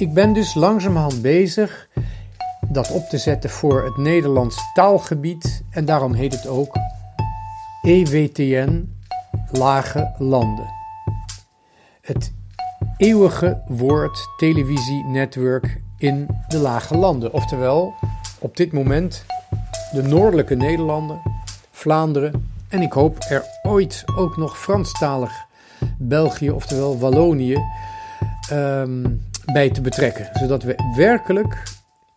Ik ben dus langzamerhand bezig dat op te zetten voor het Nederlands taalgebied en daarom heet het ook EWTN Lage Landen. Het eeuwige woord televisienetwerk in de Lage Landen, oftewel op dit moment de noordelijke Nederlanden, Vlaanderen en ik hoop er ooit ook nog Franstalig België, oftewel Wallonië, um, bij te betrekken. Zodat we werkelijk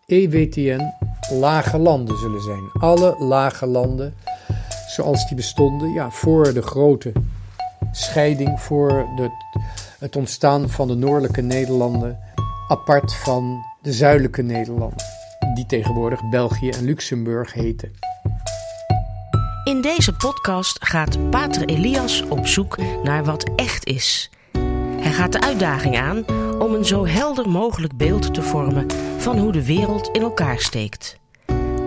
EWTN lage landen zullen zijn. Alle lage landen zoals die bestonden ja, voor de grote scheiding, voor het ontstaan van de noordelijke Nederlanden, apart van de zuidelijke Nederlanden, die tegenwoordig België en Luxemburg heten. In deze podcast gaat Pater Elias op zoek naar wat echt is. Hij gaat de uitdaging aan om een zo helder mogelijk beeld te vormen van hoe de wereld in elkaar steekt.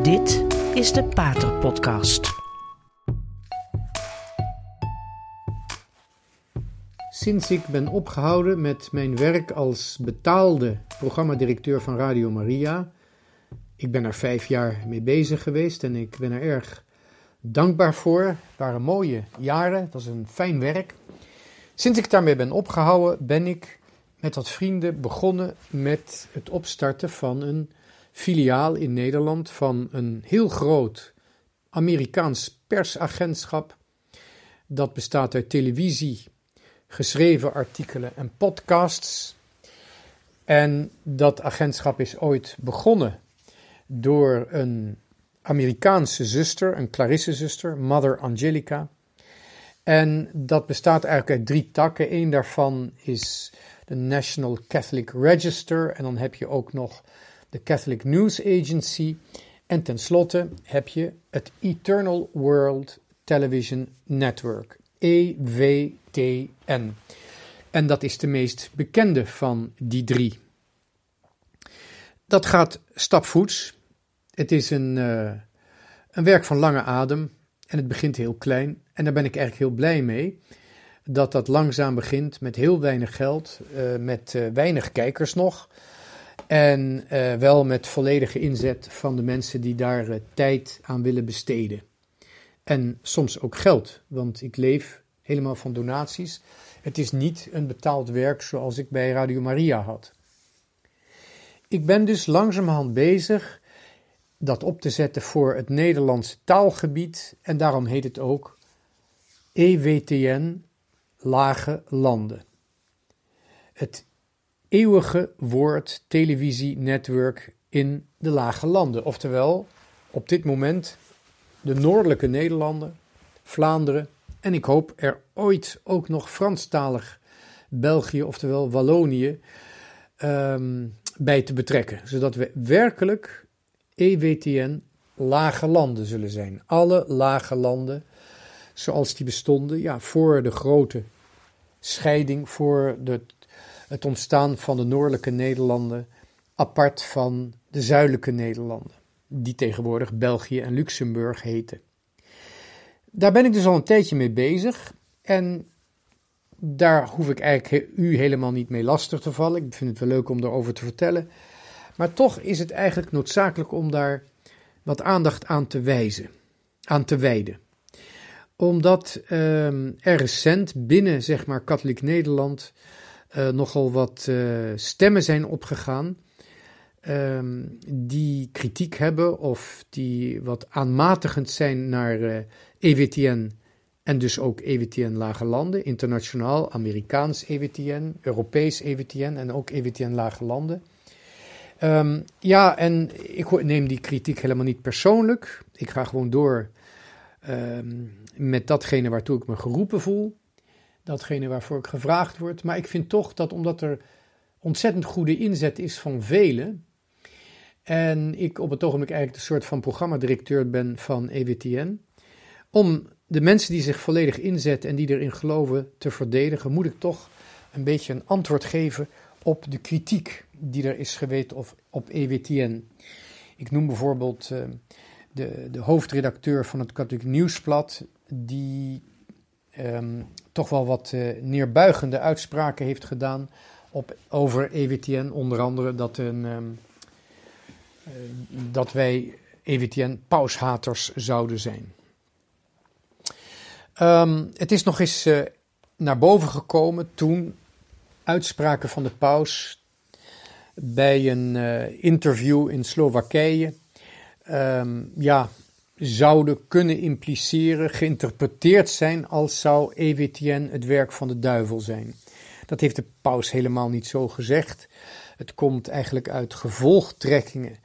Dit is de Pater Podcast. Sinds ik ben opgehouden met mijn werk als betaalde programmadirecteur van Radio Maria, ik ben er vijf jaar mee bezig geweest en ik ben er erg dankbaar voor. Het waren mooie jaren, het was een fijn werk. Sinds ik daarmee ben opgehouden, ben ik met wat vrienden begonnen met het opstarten van een filiaal in Nederland van een heel groot Amerikaans persagentschap. Dat bestaat uit televisie, geschreven artikelen en podcasts. En dat agentschap is ooit begonnen door een Amerikaanse zuster, een Clarisse-zuster, Mother Angelica. En dat bestaat eigenlijk uit drie takken. Eén daarvan is de National Catholic Register. En dan heb je ook nog de Catholic News Agency. En tenslotte heb je het Eternal World Television Network, EWTN. En dat is de meest bekende van die drie. Dat gaat stapvoets. Het is een, uh, een werk van lange adem en het begint heel klein. En daar ben ik eigenlijk heel blij mee. Dat dat langzaam begint met heel weinig geld, uh, met uh, weinig kijkers nog. En uh, wel met volledige inzet van de mensen die daar tijd aan willen besteden. En soms ook geld, want ik leef helemaal van donaties. Het is niet een betaald werk zoals ik bij Radio Maria had. Ik ben dus langzamerhand bezig dat op te zetten voor het Nederlands taalgebied en daarom heet het ook EWTN Lage Landen. Het eeuwige woord televisienetwerk in de Lage Landen, oftewel op dit moment de noordelijke Nederlanden, Vlaanderen en ik hoop er ooit ook nog Franstalig België, oftewel Wallonië, um, bij te betrekken, zodat we werkelijk EWTN lage landen zullen zijn. Alle lage landen zoals die bestonden ja, voor de grote scheiding, voor het ontstaan van de noordelijke Nederlanden, apart van de zuidelijke Nederlanden, die tegenwoordig België en Luxemburg heten. Daar ben ik dus al een tijdje mee bezig en daar hoef ik eigenlijk u helemaal niet mee lastig te vallen. Ik vind het wel leuk om daarover te vertellen. Maar toch is het eigenlijk noodzakelijk om daar wat aandacht aan te wijzen, aan te wijden. Omdat um, er recent binnen, zeg maar, katholiek Nederland uh, nogal wat uh, stemmen zijn opgegaan um, die kritiek hebben of die wat aanmatigend zijn naar uh, eh, EWTN en dus ook EWTN Lage Landen, internationaal, Amerikaans EWTN, Europees EWTN en ook EWTN Lage Landen. Um, ja, en ik neem die kritiek helemaal niet persoonlijk. Ik ga gewoon door um, met datgene waartoe ik me geroepen voel. Datgene waarvoor ik gevraagd word. Maar ik vind toch dat omdat er ontzettend goede inzet is van velen. En ik op het ogenblik eigenlijk een soort van programmadirecteur ben van EWTN. Om de mensen die zich volledig inzetten en die erin geloven te verdedigen, moet ik toch een beetje een antwoord geven op de kritiek die er is geweest op, op EWTN. Ik noem bijvoorbeeld uh, de, de hoofdredacteur van het Katholiek Nieuwsblad, die um, toch wel wat uh, neerbuigende uitspraken heeft gedaan op, over EWTN, onder andere dat, een, ehm, eh, dat wij EWTN paushaters zouden zijn. Ehm, het is nog eens uh, naar boven gekomen toen uitspraken van de paus bij een interview in Slowakije um, ja, zouden kunnen impliceren, geïnterpreteerd zijn als zou EWTN het werk van de duivel zijn. Dat heeft de paus helemaal niet zo gezegd. Het komt eigenlijk uit gevolgtrekkingen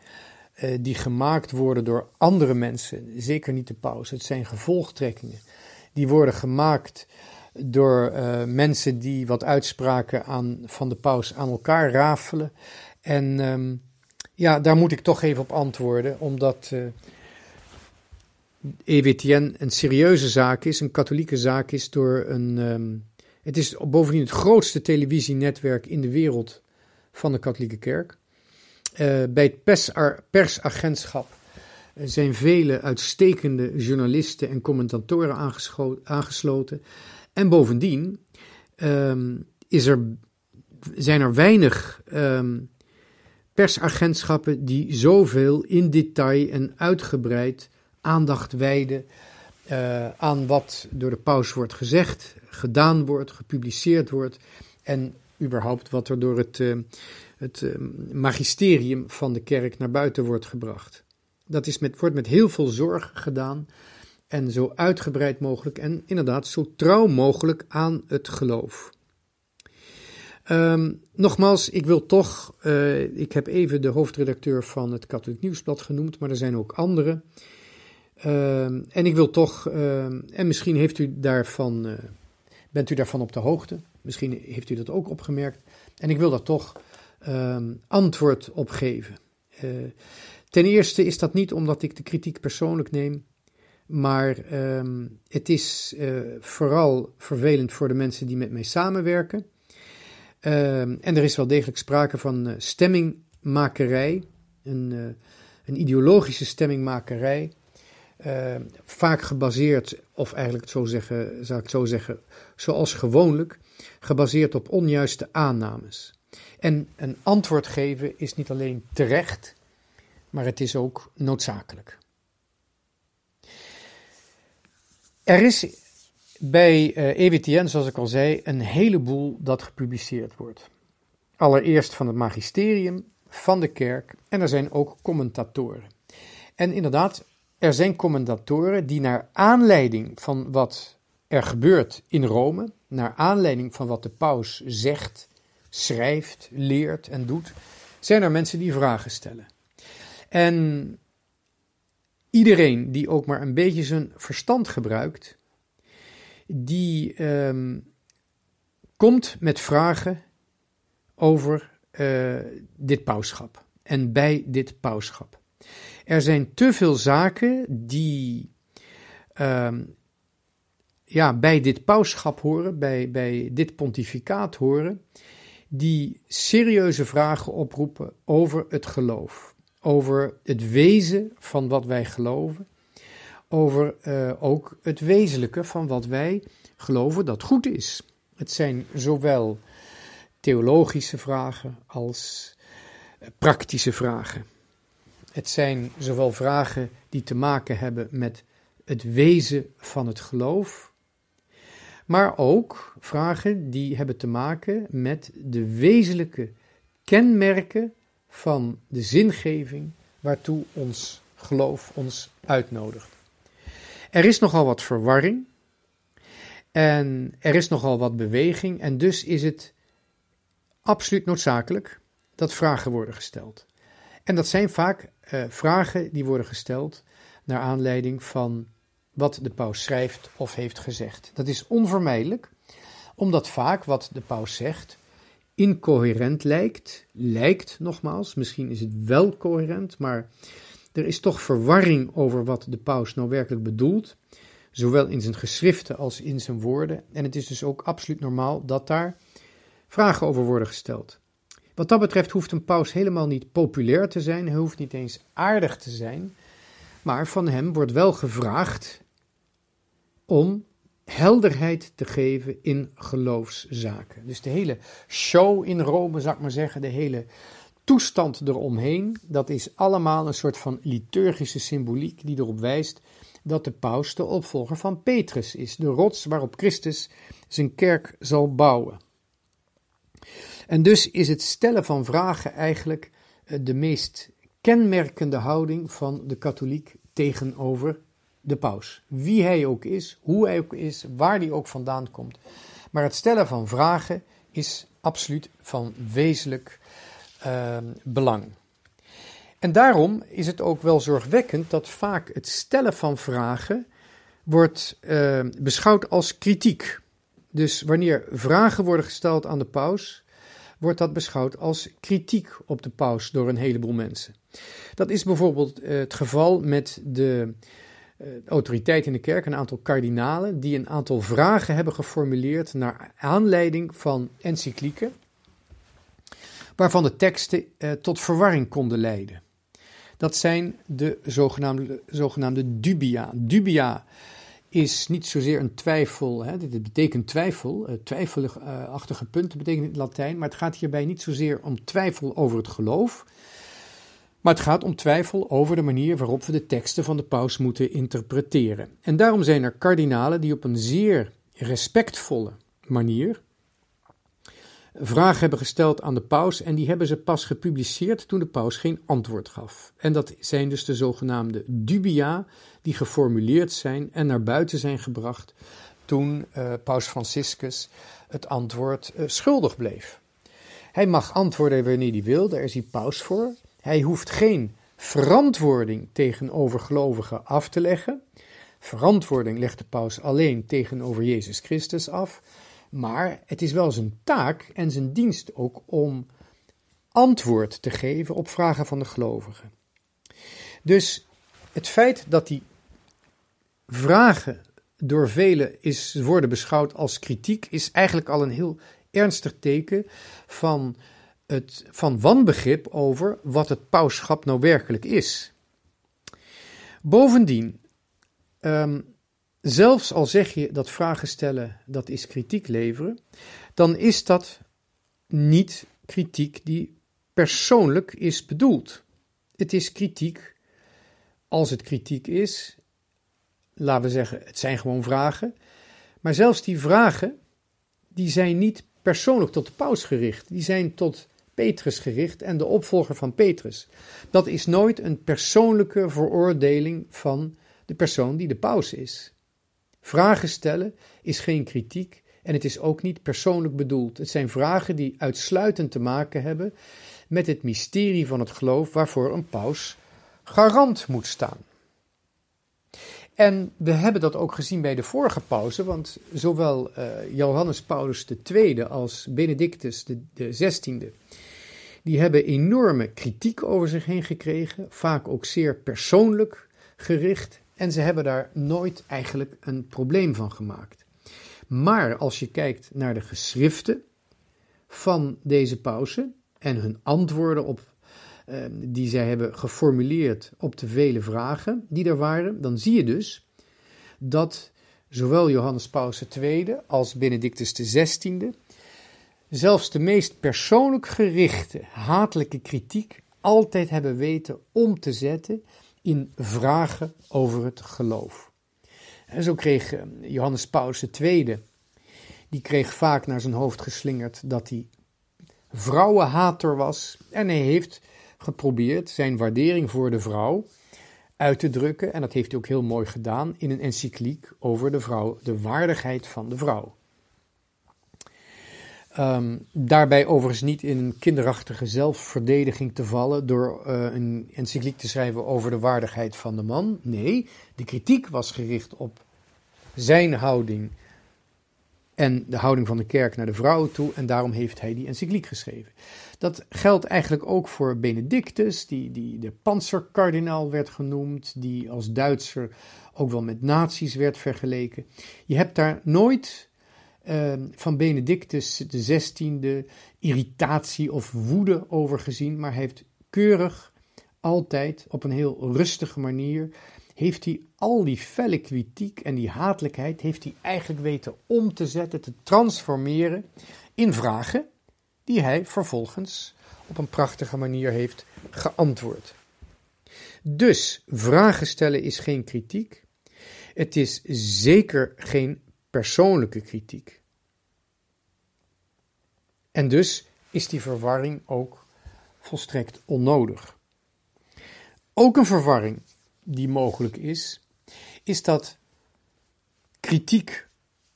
uh, die gemaakt worden door andere mensen, zeker niet de paus. Het zijn gevolgtrekkingen die worden gemaakt door uh, mensen die wat uitspraken aan, van de paus aan elkaar rafelen. En um, ja, daar moet ik toch even op antwoorden, omdat uh, eh, EWTN een serieuze zaak is, een katholieke zaak is door een. Um, het is bovendien het grootste televisienetwerk in de wereld van de katholieke kerk. Uh, bij het pers persagentschap zijn vele uitstekende journalisten en commentatoren aangesloten. En bovendien um, is er, zijn er weinig um, persagentschappen die zoveel in detail en uitgebreid aandacht wijden uh, aan wat door de paus wordt gezegd, gedaan wordt, gepubliceerd wordt en überhaupt wat er door het, uh, het uh, magisterium van de kerk naar buiten wordt gebracht. Dat is met, wordt met heel veel zorg gedaan en zo uitgebreid mogelijk en inderdaad zo trouw mogelijk aan het geloof. Um, nogmaals, ik wil toch, uh, ik heb even de hoofdredacteur van het Katholiek Nieuwsblad genoemd, maar er zijn ook anderen. Uh, en ik wil toch, uh, en misschien heeft u daarvan, eh, bent u daarvan op de hoogte, misschien heeft u dat ook opgemerkt. En ik wil daar toch ehm, antwoord op geven. Eh, ten eerste is dat niet omdat ik de kritiek persoonlijk neem, maar ehm, het is vooral vervelend voor de mensen die met mij samenwerken. Uh, en er is wel degelijk sprake van uh, stemmingmakerij, een, uh, een, ideologische stemmingmakerij. Ehm, vaak gebaseerd, of eigenlijk zo zeggen, zou ik zo zeggen, zoals gewoonlijk, gebaseerd op onjuiste aannames. En een antwoord geven is niet alleen terecht, maar het is ook noodzakelijk. Er is bij uh, eh, EWTN, zoals ik al zei, een heleboel dat gepubliceerd wordt. Allereerst van het magisterium, van de kerk en er zijn ook commentatoren. En inderdaad, er zijn commentatoren die naar aanleiding van wat er gebeurt in Rome, naar aanleiding van wat de paus zegt, schrijft, leert en doet, zijn er mensen die vragen stellen. En iedereen die ook maar een beetje zijn verstand gebruikt, die um, komt met vragen over uh, dit pauschap en bij dit pauschap. Er zijn te veel zaken die um, ja, bij dit pauschap horen, bij, bij dit pontificaat horen, die serieuze vragen oproepen over het geloof, over het wezen van wat wij geloven over uh, ook het wezenlijke van wat wij geloven dat goed is. Het zijn zowel theologische vragen als eh, praktische vragen. Het zijn zowel vragen die te maken hebben met het wezen van het geloof, maar ook vragen die hebben te maken met de wezenlijke kenmerken van de zingeving waartoe ons geloof ons uitnodigt. Er is nogal wat verwarring en er is nogal wat beweging en dus is het absoluut noodzakelijk dat vragen worden gesteld. En dat zijn vaak uh, vragen die worden gesteld naar aanleiding van wat de paus schrijft of heeft gezegd. Dat is onvermijdelijk, omdat vaak wat de paus zegt incoherent lijkt. Lijkt nogmaals, misschien is het wel coherent, maar er is toch verwarring over wat de paus nou werkelijk bedoelt, zowel in zijn geschriften als in zijn woorden. En het is dus ook absoluut normaal dat daar vragen over worden gesteld. Wat dat betreft hoeft een paus helemaal niet populair te zijn, hij hoeft niet eens aardig te zijn, maar van hem wordt wel gevraagd om helderheid te geven in geloofszaken. Dus de hele show in Rome, zou ik maar zeggen, de hele toestand eromheen, dat is allemaal een soort van liturgische symboliek die erop wijst dat de paus de opvolger van Petrus is, de rots waarop Christus zijn kerk zal bouwen. En dus is het stellen van vragen eigenlijk eh, de meest kenmerkende houding van de katholiek tegenover de paus. Wie hij ook is, hoe hij ook is, waar hij ook vandaan komt. Maar het stellen van vragen is absoluut van wezenlijk uh, belang. En daarom is het ook wel zorgwekkend dat vaak het stellen van vragen wordt uh, beschouwd als kritiek. Dus wanneer vragen worden gesteld aan de paus, wordt dat beschouwd als kritiek op de paus door een heleboel mensen. Dat is bijvoorbeeld uh, het geval met de uh, autoriteit in de kerk, een aantal kardinalen, die een aantal vragen hebben geformuleerd naar aanleiding van encyclieken, waarvan de teksten uh, tot verwarring konden leiden. Dat zijn de zogenaamde, zogenaamde dubia. Dubia is niet zozeer een twijfel, hè, dit betekent twijfel, uh, twijfelachtige punten betekent in het Latijn, maar het gaat hierbij niet zozeer om twijfel over het geloof, maar het gaat om twijfel over de manier waarop we de teksten van de paus moeten interpreteren. En daarom zijn er kardinalen die op een zeer respectvolle manier vragen hebben gesteld aan de paus en die hebben ze pas gepubliceerd toen de paus geen antwoord gaf. En dat zijn dus de zogenaamde dubia die geformuleerd zijn en naar buiten zijn gebracht toen uh, paus Franciscus het antwoord uh, schuldig bleef. Hij mag antwoorden wanneer hij wil, daar is hij paus voor. Hij hoeft geen verantwoording tegenover gelovigen af te leggen. Verantwoording legt de paus alleen tegenover Jezus Christus af. Maar het is wel zijn taak en zijn dienst ook om antwoord te geven op vragen van de gelovigen. Dus het feit dat die vragen door velen is, worden beschouwd als kritiek, is eigenlijk al een heel ernstig teken van, het, van wanbegrip over wat het pauschap nou werkelijk is. Bovendien, um, zelfs al zeg je dat vragen stellen, dat is kritiek leveren, dan is dat niet kritiek die persoonlijk is bedoeld. Het is kritiek, als het kritiek is, laten we zeggen, het zijn gewoon vragen, maar zelfs die vragen, die zijn niet persoonlijk tot de paus gericht, die zijn tot Petrus gericht en de opvolger van Petrus. Dat is nooit een persoonlijke veroordeling van de persoon die de paus is. Vragen stellen is geen kritiek en het is ook niet persoonlijk bedoeld. Het zijn vragen die uitsluitend te maken hebben met het mysterie van het geloof waarvoor een paus garant moet staan. En we hebben dat ook gezien bij de vorige pauze, want zowel uh, Johannes Paulus II als Benedictus XVI, die hebben enorme kritiek over zich heen gekregen, vaak ook zeer persoonlijk gericht. En ze hebben daar nooit eigenlijk een probleem van gemaakt. Maar als je kijkt naar de geschriften van deze pausen en hun antwoorden op uh, die zij hebben geformuleerd op de vele vragen die er waren, dan zie je dus dat zowel Johannes Paus II als Benedictus XVI zelfs de meest persoonlijk gerichte hatelijke kritiek altijd hebben weten om te zetten in vragen over het geloof. En zo kreeg eh, Johannes Paulus II, die kreeg vaak naar zijn hoofd geslingerd dat hij vrouwenhater was. En hij heeft geprobeerd zijn waardering voor de vrouw uit te drukken. En dat heeft hij ook heel mooi gedaan in een encycliek over de vrouw, de waardigheid van de vrouw. Um, daarbij overigens niet in een kinderachtige zelfverdediging te vallen door uh, een encycliek te schrijven over de waardigheid van de man. Nee, de kritiek was gericht op zijn houding en de houding van de kerk naar de vrouwen toe en daarom heeft hij die encycliek geschreven. Dat geldt eigenlijk ook voor Benedictus, die, die de panzerkardinaal werd genoemd, die als Duitser ook wel met nazi's werd vergeleken. Je hebt daar nooit uh, van Benedictus XVI irritatie of woede over gezien, maar heeft keurig altijd op een heel rustige manier heeft hij al die felle kritiek en die hatelijkheid, heeft hij eigenlijk weten om te zetten, te transformeren in vragen die hij vervolgens op een prachtige manier heeft geantwoord. Dus vragen stellen is geen kritiek. Het is zeker geen persoonlijke kritiek. En dus is die verwarring ook volstrekt onnodig. Ook een verwarring die mogelijk is, is dat kritiek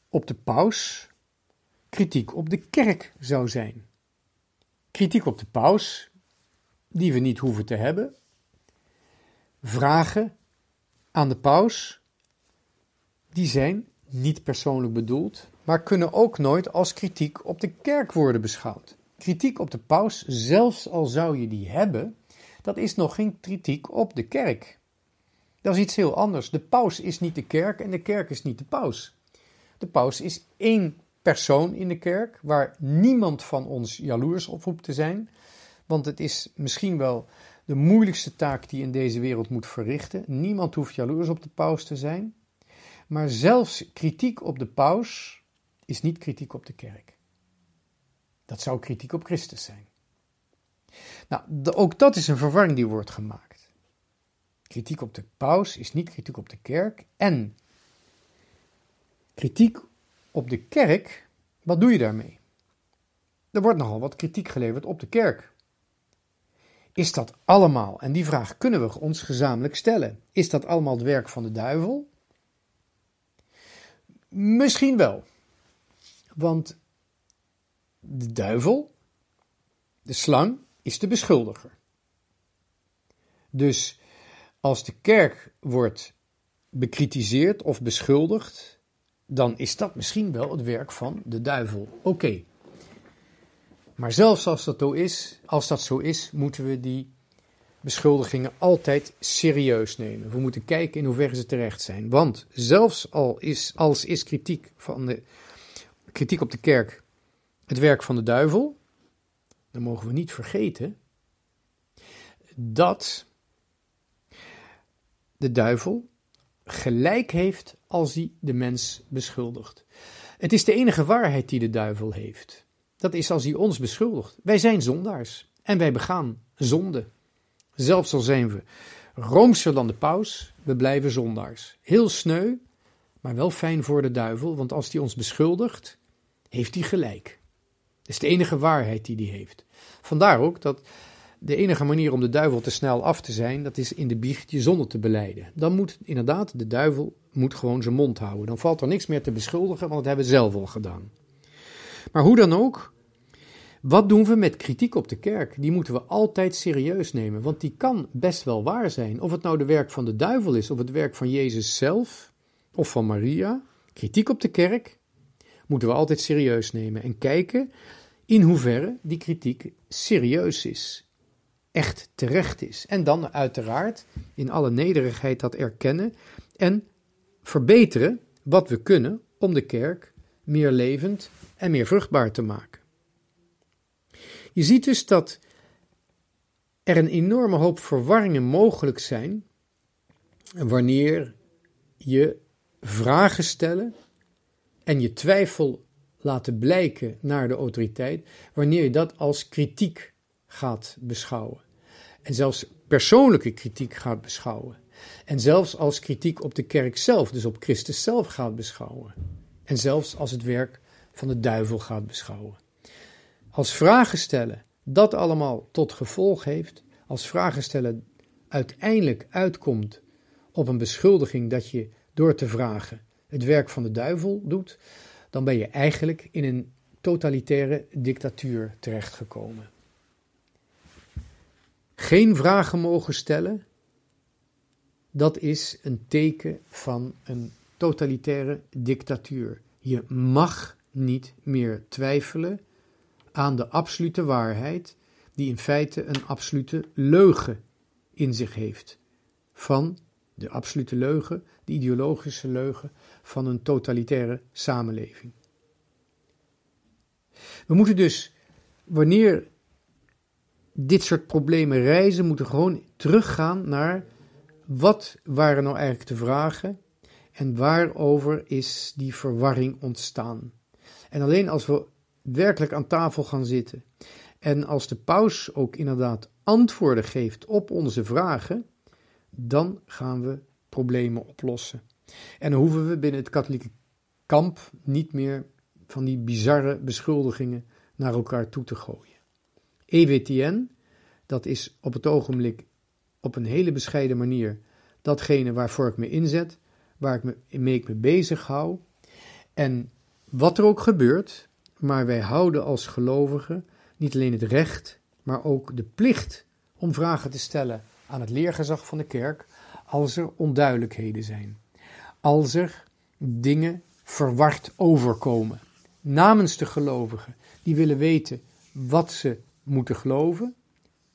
op de paus kritiek op de kerk zou zijn. Kritiek op de paus, die we niet hoeven te hebben. Vragen aan de paus, die zijn niet persoonlijk bedoeld, maar kunnen ook nooit als kritiek op de kerk worden beschouwd. Kritiek op de paus, zelfs al zou je die hebben, dat is nog geen kritiek op de kerk. Dat is iets heel anders. De paus is niet de kerk en de kerk is niet de paus. De paus is één persoon in de kerk waar niemand van ons jaloers op hoeft te zijn. Want het is misschien wel de moeilijkste taak die in deze wereld moet verrichten. Niemand hoeft jaloers op de paus te zijn. Maar zelfs kritiek op de paus is niet kritiek op de kerk. Dat zou kritiek op Christus zijn. Nou, ook dat is een verwarring die wordt gemaakt. Kritiek op de paus is niet kritiek op de kerk. En kritiek op de kerk, wat doe je daarmee? Er wordt nogal wat kritiek geleverd op de kerk. Is dat allemaal, en die vraag kunnen we ons gezamenlijk stellen, is dat allemaal het werk van de duivel? Misschien wel. Want de duivel, de slang, is de beschuldiger. Dus als de kerk wordt bekritiseerd of beschuldigd, dan is dat misschien wel het werk van de duivel. Oké. Maar zelfs als dat, zo is, als dat zo is, moeten we die beschuldigingen altijd serieus nemen. We moeten kijken in hoeverre ze terecht zijn. Want zelfs al is, als is kritiek, van de, kritiek op de kerk het werk van de duivel, dan mogen we niet vergeten dat de duivel gelijk heeft als hij de mens beschuldigt. Het is de enige waarheid die de duivel heeft. Dat is als hij ons beschuldigt. Wij zijn zondaars en wij begaan zonde. Zelfs al zijn we roomser dan de paus, we blijven zondaars. Heel sneu, maar wel fijn voor de duivel, want als hij ons beschuldigt, heeft hij gelijk. Dat is de enige waarheid die hij heeft. Vandaar ook dat de enige manier om de duivel te snel af te zijn, dat is in de biecht je zonde te beleiden. Dan moet inderdaad de duivel moet gewoon zijn mond houden. Dan valt er niks meer te beschuldigen, want dat hebben we zelf al gedaan. Maar hoe dan ook, wat doen we met kritiek op de kerk? Die moeten we altijd serieus nemen, want die kan best wel waar zijn. Of het nou de werk van de duivel is, of het werk van Jezus zelf, of van Maria. Kritiek op de kerk moeten we altijd serieus nemen en kijken in hoeverre die kritiek serieus is, echt terecht is. En dan uiteraard in alle nederigheid dat erkennen en verbeteren wat we kunnen om de kerk meer levend en meer vruchtbaar te maken. Je ziet dus dat er een enorme hoop verwarringen mogelijk zijn wanneer je vragen stellen en je twijfel laten blijken naar de autoriteit, wanneer je dat als kritiek gaat beschouwen. En zelfs persoonlijke kritiek gaat beschouwen. En zelfs als kritiek op de kerk zelf, dus op Christus zelf gaat beschouwen. En zelfs als het werk van de duivel gaat beschouwen. Als vragen stellen dat allemaal tot gevolg heeft, als vragen stellen uiteindelijk uitkomt op een beschuldiging dat je door te vragen het werk van de duivel doet, dan ben je eigenlijk in een totalitaire dictatuur terechtgekomen. Geen vragen mogen stellen, dat is een teken van een totalitaire dictatuur. Je mag niet meer twijfelen aan de absolute waarheid, die in feite een absolute leugen in zich heeft. Van de absolute leugen, de ideologische leugen van een totalitaire samenleving. We moeten dus, wanneer dit soort problemen reizen, moeten gewoon teruggaan naar wat waren nou eigenlijk de vragen en waarover is die verwarring ontstaan? En alleen als we werkelijk aan tafel gaan zitten en als de paus ook inderdaad antwoorden geeft op onze vragen, dan gaan we problemen oplossen. En dan hoeven we binnen het katholieke kamp niet meer van die bizarre beschuldigingen naar elkaar toe te gooien. EWTN, dat is op het ogenblik op een hele bescheiden manier datgene waarvoor ik me inzet, waar ik me mee ik me bezig hou. En wat er ook gebeurt, maar wij houden als gelovigen niet alleen het recht, maar ook de plicht om vragen te stellen aan het leergezag van de kerk als er onduidelijkheden zijn. Als er dingen verward overkomen. Namens de gelovigen, die willen weten wat ze moeten geloven,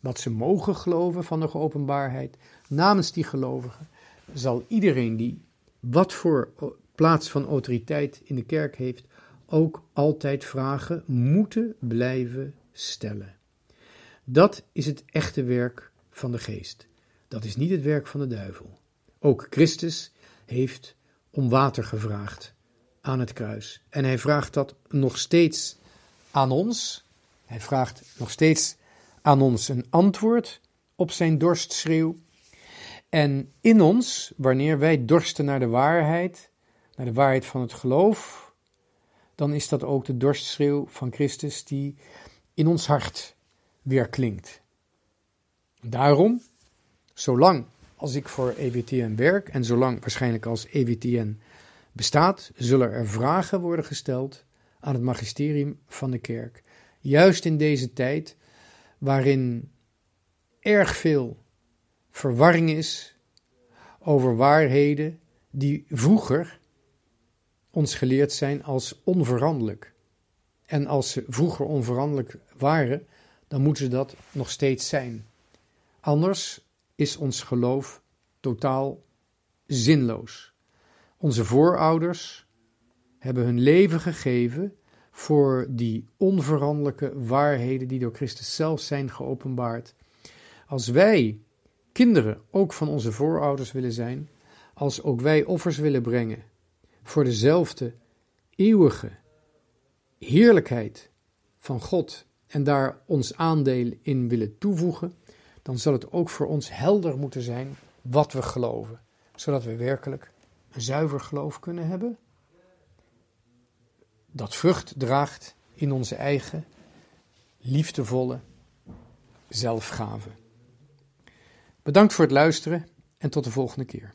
wat ze mogen geloven van de geopenbaarheid. Namens die gelovigen zal iedereen die wat voor plaats van autoriteit in de kerk heeft, ook altijd vragen moeten blijven stellen. Dat is het echte werk van de geest. Dat is niet het werk van de duivel. Ook Christus heeft om water gevraagd aan het kruis. En hij vraagt dat nog steeds aan ons. Hij vraagt nog steeds aan ons een antwoord op zijn dorstschreeuw. En in ons, wanneer wij dorsten naar de waarheid, naar de waarheid van het geloof, dan is dat ook de dorstschreeuw van Christus die in ons hart weer klinkt. Daarom, zolang als ik voor EWTN werk en zolang waarschijnlijk als EWTN bestaat, zullen er vragen worden gesteld aan het magisterium van de kerk. Juist in deze tijd waarin erg veel verwarring is over waarheden die vroeger ons geleerd zijn als onveranderlijk. En als ze vroeger onveranderlijk waren, dan moeten ze dat nog steeds zijn. Anders is ons geloof totaal zinloos. Onze voorouders hebben hun leven gegeven voor die onveranderlijke waarheden die door Christus zelf zijn geopenbaard. Als wij kinderen ook van onze voorouders willen zijn, als ook wij offers willen brengen voor dezelfde eeuwige heerlijkheid van God en daar ons aandeel in willen toevoegen, dan zal het ook voor ons helder moeten zijn wat we geloven, zodat we werkelijk een zuiver geloof kunnen hebben, dat vrucht draagt in onze eigen liefdevolle zelfgave. Bedankt voor het luisteren en tot de volgende keer.